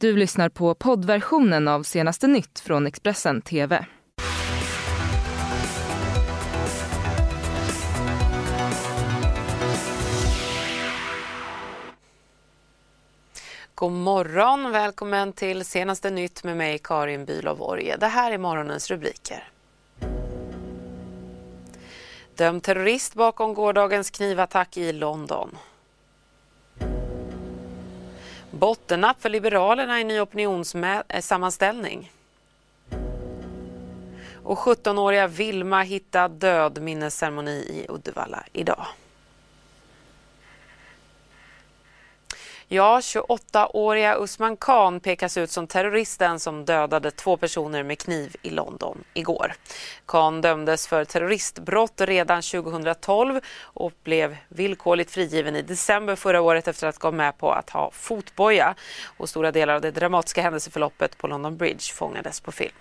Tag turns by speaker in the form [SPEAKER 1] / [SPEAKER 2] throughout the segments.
[SPEAKER 1] Du lyssnar på poddversionen av senaste nytt från Expressen TV.
[SPEAKER 2] God morgon! Välkommen till senaste nytt med mig, Karin Bülow Orje. Det här är morgonens rubriker. Dömd terrorist bakom gårdagens knivattack i London. Bottennapp för Liberalerna i ny opinionssammanställning. Och 17-åriga Vilma hittad död minnesceremoni i Uddevalla idag. Ja, 28-åriga Usman Khan pekas ut som terroristen som dödade två personer med kniv i London igår. Khan dömdes för terroristbrott redan 2012 och blev villkorligt frigiven i december förra året efter att gå med på att ha fotboja. Och stora delar av det dramatiska händelseförloppet på London Bridge fångades på film.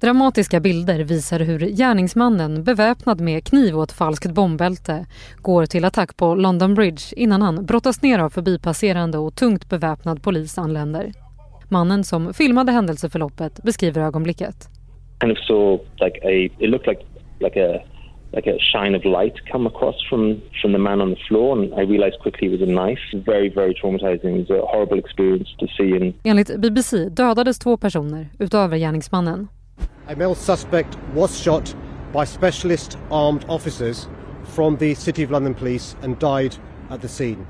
[SPEAKER 3] Dramatiska bilder visar hur gärningsmannen beväpnad med kniv och ett falskt bombbälte går till attack på London Bridge innan han brottas ner av förbipasserande och tungt beväpnad polis anländer. Mannen som filmade händelseförloppet beskriver ögonblicket.
[SPEAKER 4] kind of saw like a it looked like like a like a shine of light come across from from the man on the floor and I realized quickly it was a knife very very traumatizing it was a horrible experience to see and
[SPEAKER 3] Enligt BBC dödades två personer utöver gärningsmannen.
[SPEAKER 5] A male suspect was shot by specialist armed officers from the City of London Police and died at the scene.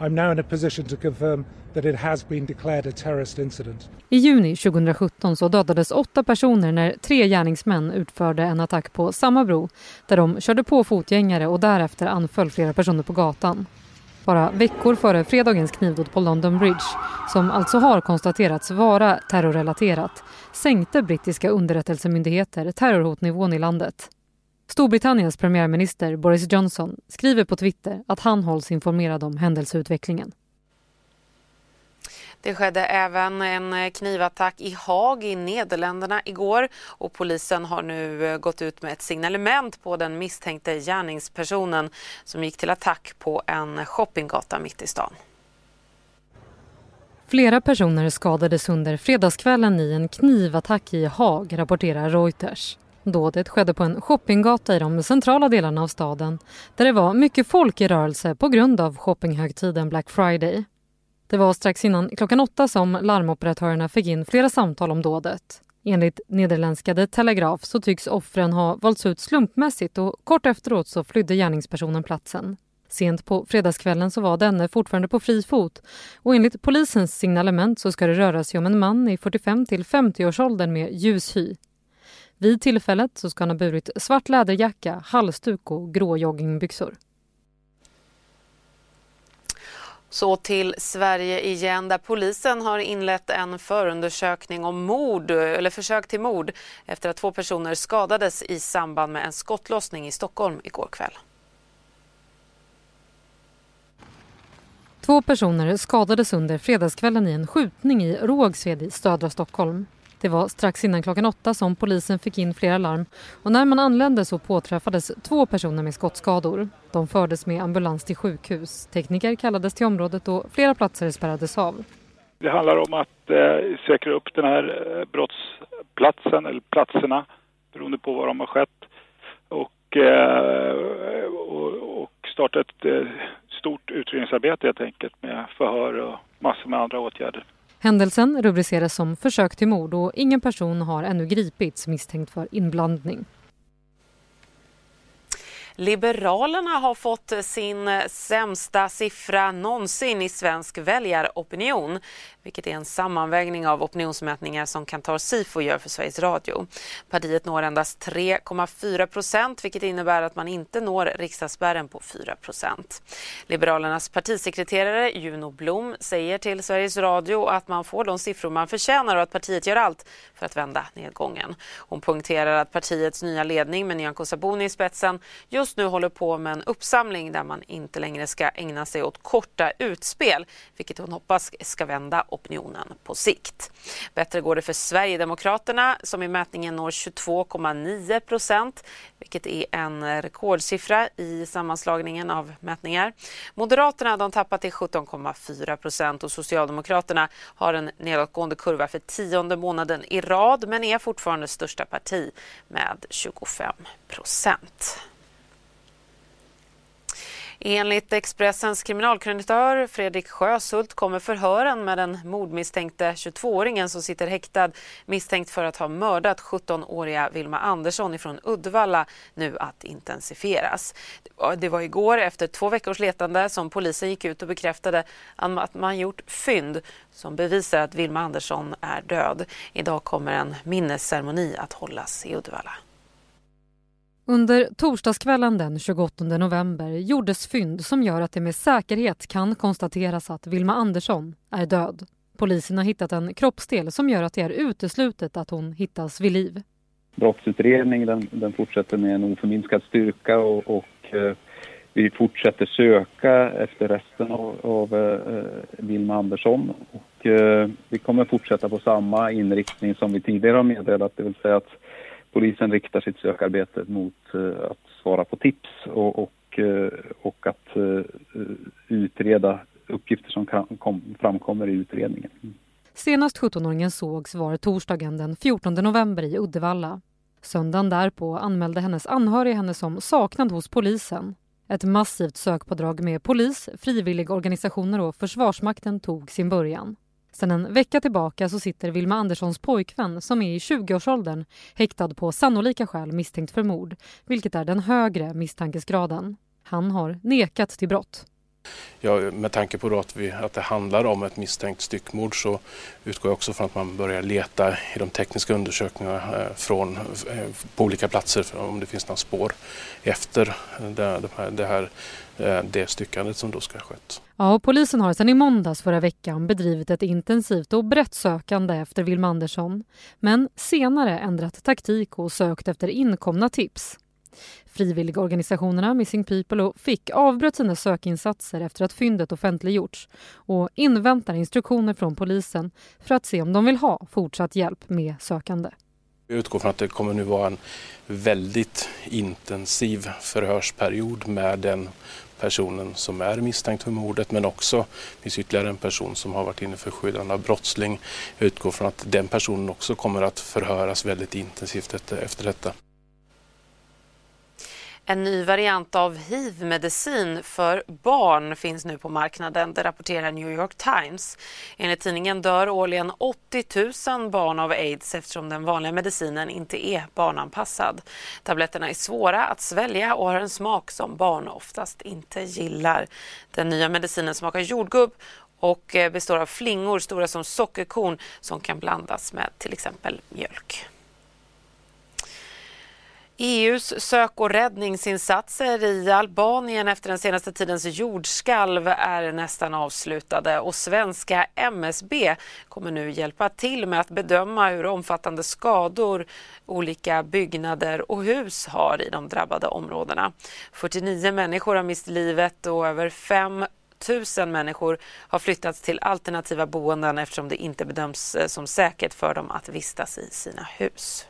[SPEAKER 6] I'm now in a position to confirm that it has been declared a terrorist incident.
[SPEAKER 3] I juni 2017 så dödades åtta personer när tre gärningsmän utförde en attack på samma bro där de körde på fotgängare och därefter anföll flera personer på gatan. Bara veckor före fredagens knivdåd på London Bridge, som alltså har konstaterats vara terrorrelaterat, sänkte brittiska underrättelsemyndigheter terrorhotnivån i landet. Storbritanniens premiärminister Boris Johnson skriver på Twitter att han hålls informerad om händelseutvecklingen.
[SPEAKER 2] Det skedde även en eh, knivattack i Haag i Nederländerna igår och polisen har nu eh, gått ut med ett signalement på den misstänkte gärningspersonen som gick till attack på en shoppinggata mitt i stan.
[SPEAKER 3] Flera personer skadades under fredagskvällen i en knivattack i Haag, rapporterar Reuters. Dådet skedde på en shoppinggata i de centrala delarna av staden där det var mycket folk i rörelse på grund av shoppinghögtiden Black Friday. Det var strax innan klockan åtta som larmoperatörerna fick in flera samtal om dådet. Enligt nederländska The Telegraph så tycks offren ha valts ut slumpmässigt och kort efteråt så flydde gärningspersonen platsen. Sent på fredagskvällen så var denne fortfarande på fri fot och enligt polisens signalement så ska det röra sig om en man i 45 till 50-årsåldern med ljus hy. Vid tillfället så ska han ha burit svart läderjacka, halsduk och grå joggingbyxor.
[SPEAKER 2] Så till Sverige igen där polisen har inlett en förundersökning om mord eller försök till mord efter att två personer skadades i samband med en skottlossning i Stockholm igår kväll.
[SPEAKER 3] Två personer skadades under fredagskvällen i en skjutning i Rågsved i södra Stockholm. Det var strax innan klockan åtta som polisen fick in flera larm och när man anlände så påträffades två personer med skottskador. De fördes med ambulans till sjukhus. Tekniker kallades till området och flera platser spärrades av.
[SPEAKER 7] Det handlar om att eh, säkra upp den här eh, brottsplatsen eller platserna beroende på var de har skett och, eh, och, och starta ett eh, stort utredningsarbete helt enkelt med förhör och massor med andra åtgärder.
[SPEAKER 3] Händelsen rubriceras som försök till mord och ingen person har ännu gripits misstänkt för inblandning.
[SPEAKER 2] Liberalerna har fått sin sämsta siffra någonsin i svensk väljaropinion vilket är en sammanvägning av opinionsmätningar som Kantar Sifo gör för Sveriges Radio. Partiet når endast 3,4 procent vilket innebär att man inte når riksdagsspärren på 4 procent. Liberalernas partisekreterare Juno Blom säger till Sveriges Radio att man får de siffror man förtjänar och att partiet gör allt för att vända nedgången. Hon poängterar att partiets nya ledning med Nyamko Sabuni i spetsen just nu håller på med en uppsamling där man inte längre ska ägna sig åt korta utspel, vilket hon hoppas ska vända opinionen på sikt. Bättre går det för Sverigedemokraterna som i mätningen når 22,9 procent, vilket är en rekordsiffra i sammanslagningen av mätningar. Moderaterna de tappar till 17,4 procent och Socialdemokraterna har en nedåtgående kurva för tionde månaden i rad men är fortfarande största parti med 25 procent. Enligt Expressens kriminalkrönikör Fredrik Sjöshult kommer förhören med den mordmisstänkte 22-åringen som sitter häktad misstänkt för att ha mördat 17-åriga Vilma Andersson från Uddevalla nu att intensifieras. Det var igår efter två veckors letande som polisen gick ut och bekräftade att man gjort fynd som bevisar att Vilma Andersson är död. Idag kommer en minnesceremoni att hållas i Uddevalla.
[SPEAKER 3] Under torsdagskvällen den 28 november gjordes fynd som gör att det med säkerhet kan konstateras att Vilma Andersson är död. Polisen har hittat en kroppsdel som gör att det är uteslutet att hon hittas vid liv.
[SPEAKER 8] Brottsutredningen den, den fortsätter med en oförminskad styrka och, och eh, vi fortsätter söka efter resten av, av eh, Vilma Andersson. Och, eh, vi kommer fortsätta på samma inriktning som vi tidigare har meddelat, det vill säga att polisen riktar sitt sökarbete mot eh, att svara på tips och, och, eh, och att eh, utreda uppgifter som kan, kom, framkommer i utredningen.
[SPEAKER 3] Senast 17-åringen sågs var torsdagen den 14 november i Uddevalla. Söndagen därpå anmälde hennes anhöriga henne som saknad hos polisen. Ett massivt sökpådrag med polis, frivilligorganisationer och Försvarsmakten tog sin början. Sedan en vecka tillbaka så sitter Vilma Anderssons pojkvän som är i 20-årsåldern häktad på sannolika skäl misstänkt för mord, vilket är den högre misstankesgraden. Han har nekat till brott.
[SPEAKER 9] Ja, med tanke på att, vi, att det handlar om ett misstänkt styckmord så utgår jag också från att man börjar leta i de tekniska undersökningarna eh, från, eh, på olika platser om det finns några spår efter det, det här Eh, det styckandet som då ska ha skett.
[SPEAKER 3] Ja, polisen har sedan i måndags förra veckan bedrivit ett intensivt och brett sökande efter Wilma Andersson men senare ändrat taktik och sökt efter inkomna tips. Frivilligorganisationerna Missing People och FICK avbröt sina sökinsatser efter att fyndet offentliggjorts och inväntar instruktioner från polisen för att se om de vill ha fortsatt hjälp med sökande.
[SPEAKER 9] Jag utgår från att det kommer nu vara en väldigt intensiv förhörsperiod med den personen som är misstänkt för mordet men också finns ytterligare en person som har varit inne för skyddande av brottsling. Jag utgår från att den personen också kommer att förhöras väldigt intensivt efter detta.
[SPEAKER 2] En ny variant av hiv-medicin för barn finns nu på marknaden, det rapporterar New York Times. Enligt tidningen dör årligen 80 000 barn av aids eftersom den vanliga medicinen inte är barnanpassad. Tabletterna är svåra att svälja och har en smak som barn oftast inte gillar. Den nya medicinen smakar jordgubb och eh, består av flingor stora som sockerkorn som kan blandas med till exempel mjölk. EUs sök och räddningsinsatser i Albanien efter den senaste tidens jordskalv är nästan avslutade och svenska MSB kommer nu hjälpa till med att bedöma hur omfattande skador olika byggnader och hus har i de drabbade områdena. 49 människor har mist livet och över 5 000 människor har flyttats till alternativa boenden eftersom det inte bedöms eh, som säkert för dem att vistas i sina hus.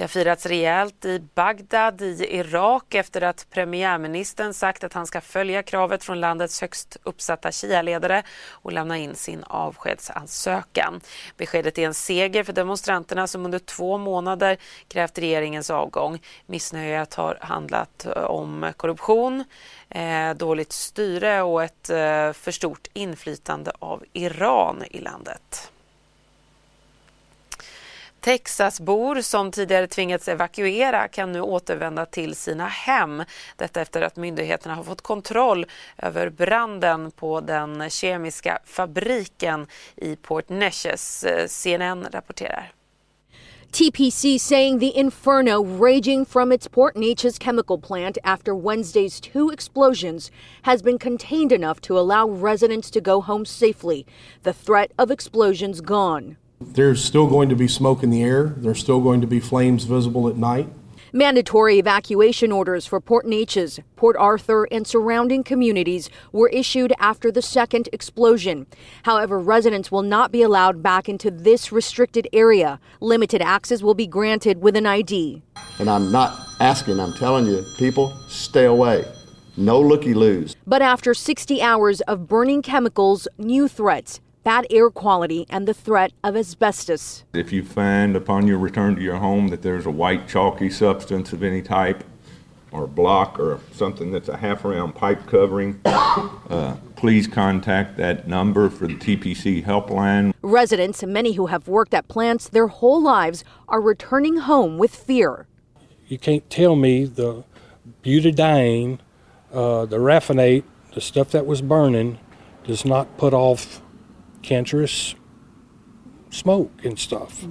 [SPEAKER 2] Det har firats rejält i Bagdad i Irak efter att premiärministern sagt att han ska följa kravet från landets högst uppsatta Shia-ledare och lämna in sin avskedsansökan. Beskedet är en seger för demonstranterna som under två månader krävt regeringens avgång. Missnöjet har handlat eh, om korruption, eh, dåligt styre och ett eh, för stort inflytande av Iran i landet. Texasbor som tidigare tvingats evakuera kan nu återvända till sina hem. Detta efter att myndigheterna har fått kontroll över branden på den kemiska fabriken i Port Neches. CNN rapporterar.
[SPEAKER 10] TPC saying the inferno raging from its Port Neches chemical plant after Wednesday's two explosions has been contained enough to allow residents to go home safely. The threat of explosions gone.
[SPEAKER 11] There's still going to be smoke in the air. There's still going to be flames visible at night.
[SPEAKER 10] Mandatory evacuation orders for Port Neches, Port Arthur, and surrounding communities were issued after the second explosion. However, residents will not be allowed back into this restricted area. Limited access will be granted with an ID.
[SPEAKER 11] And I'm not asking, I'm telling you, people, stay away. No looky loos.
[SPEAKER 10] But after 60 hours of burning chemicals, new threats bad air quality, and the threat of asbestos.
[SPEAKER 12] If you find upon your return to your home that there's a white chalky substance of any type, or block, or something that's a half round pipe covering, uh, please contact that number for the TPC helpline.
[SPEAKER 10] Residents, many who have worked at plants their whole lives, are returning home with fear.
[SPEAKER 13] You can't tell me the butadiene, uh, the raffinate, the stuff that was burning, does not put off cancerous smoke and stuff.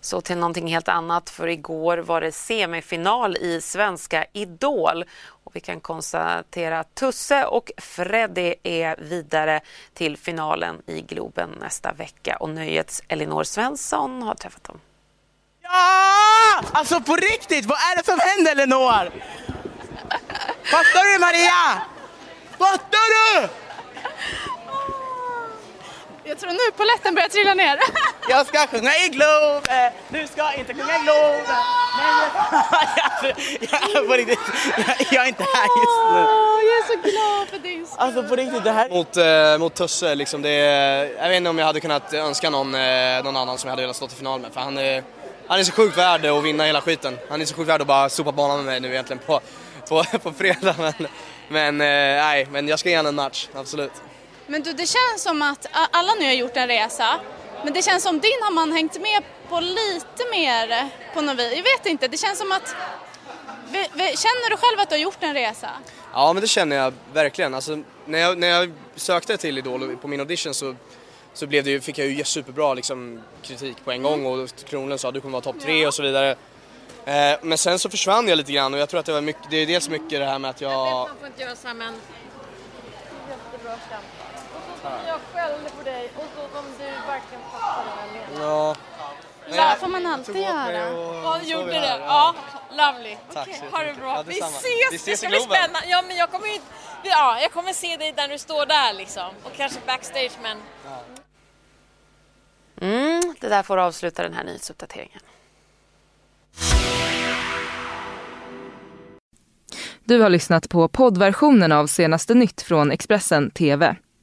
[SPEAKER 2] Så till någonting helt annat, för igår var det semifinal i Svenska Idol. Och vi kan konstatera att Tusse och Freddy är vidare till finalen i Globen nästa vecka. Och Nöjets Elinor Svensson har träffat dem.
[SPEAKER 14] Ja! Alltså på riktigt, vad är det som händer Elinor? Fattar du Maria? Fattar du?
[SPEAKER 15] Jag tror nu poletten börjar trilla ner.
[SPEAKER 14] Jag ska sjunga i Globen, du ska inte sjunga i Globen. alltså, jag, på riktigt, jag, jag är inte här just nu.
[SPEAKER 15] Jag är så glad för din skull.
[SPEAKER 14] Alltså på riktigt, det här...
[SPEAKER 16] Mot, eh, mot Tusse, liksom, det är, jag vet inte om jag hade kunnat önska någon, eh, någon annan som jag hade velat stå i final med. För han är, han är så sjukt värd att vinna hela skiten. Han är så sjukt värd att bara sopa banan med mig nu egentligen på, på, på fredag. Men, men, eh, nej, men jag ska ge honom en match, absolut.
[SPEAKER 15] Men du, det känns som att alla nu har gjort en resa. Men det känns som din har man hängt med på lite mer på något vis. Jag vet inte, det känns som att... Känner du själv att du har gjort en resa?
[SPEAKER 16] Ja, men det känner jag verkligen. Alltså, när, jag, när jag sökte till Idol på min audition så, så blev det, fick jag ju superbra liksom, kritik på en gång och Kronlund sa att du kommer vara topp tre och så vidare. Eh, men sen så försvann jag lite grann och jag tror att det var mycket, det är dels mycket det här med att jag... Jag
[SPEAKER 15] vet man får inte göra så här men... Jättebra skämt jag skällde på dig och så som du verkligen fattar vad jag. Ja. Ja, får man alltid göra. Ja, du gjorde det. Ja, lovely. Tack okay. Ha det bra. vi ses! Vi ses det ska bli spännande. Ja, men jag kommer ju... Ja, jag kommer se dig där du står där liksom. Och kanske backstage, men...
[SPEAKER 2] Mm, det där får avsluta den här nyhetsuppdateringen.
[SPEAKER 1] Du har lyssnat på poddversionen av senaste nytt från Expressen TV.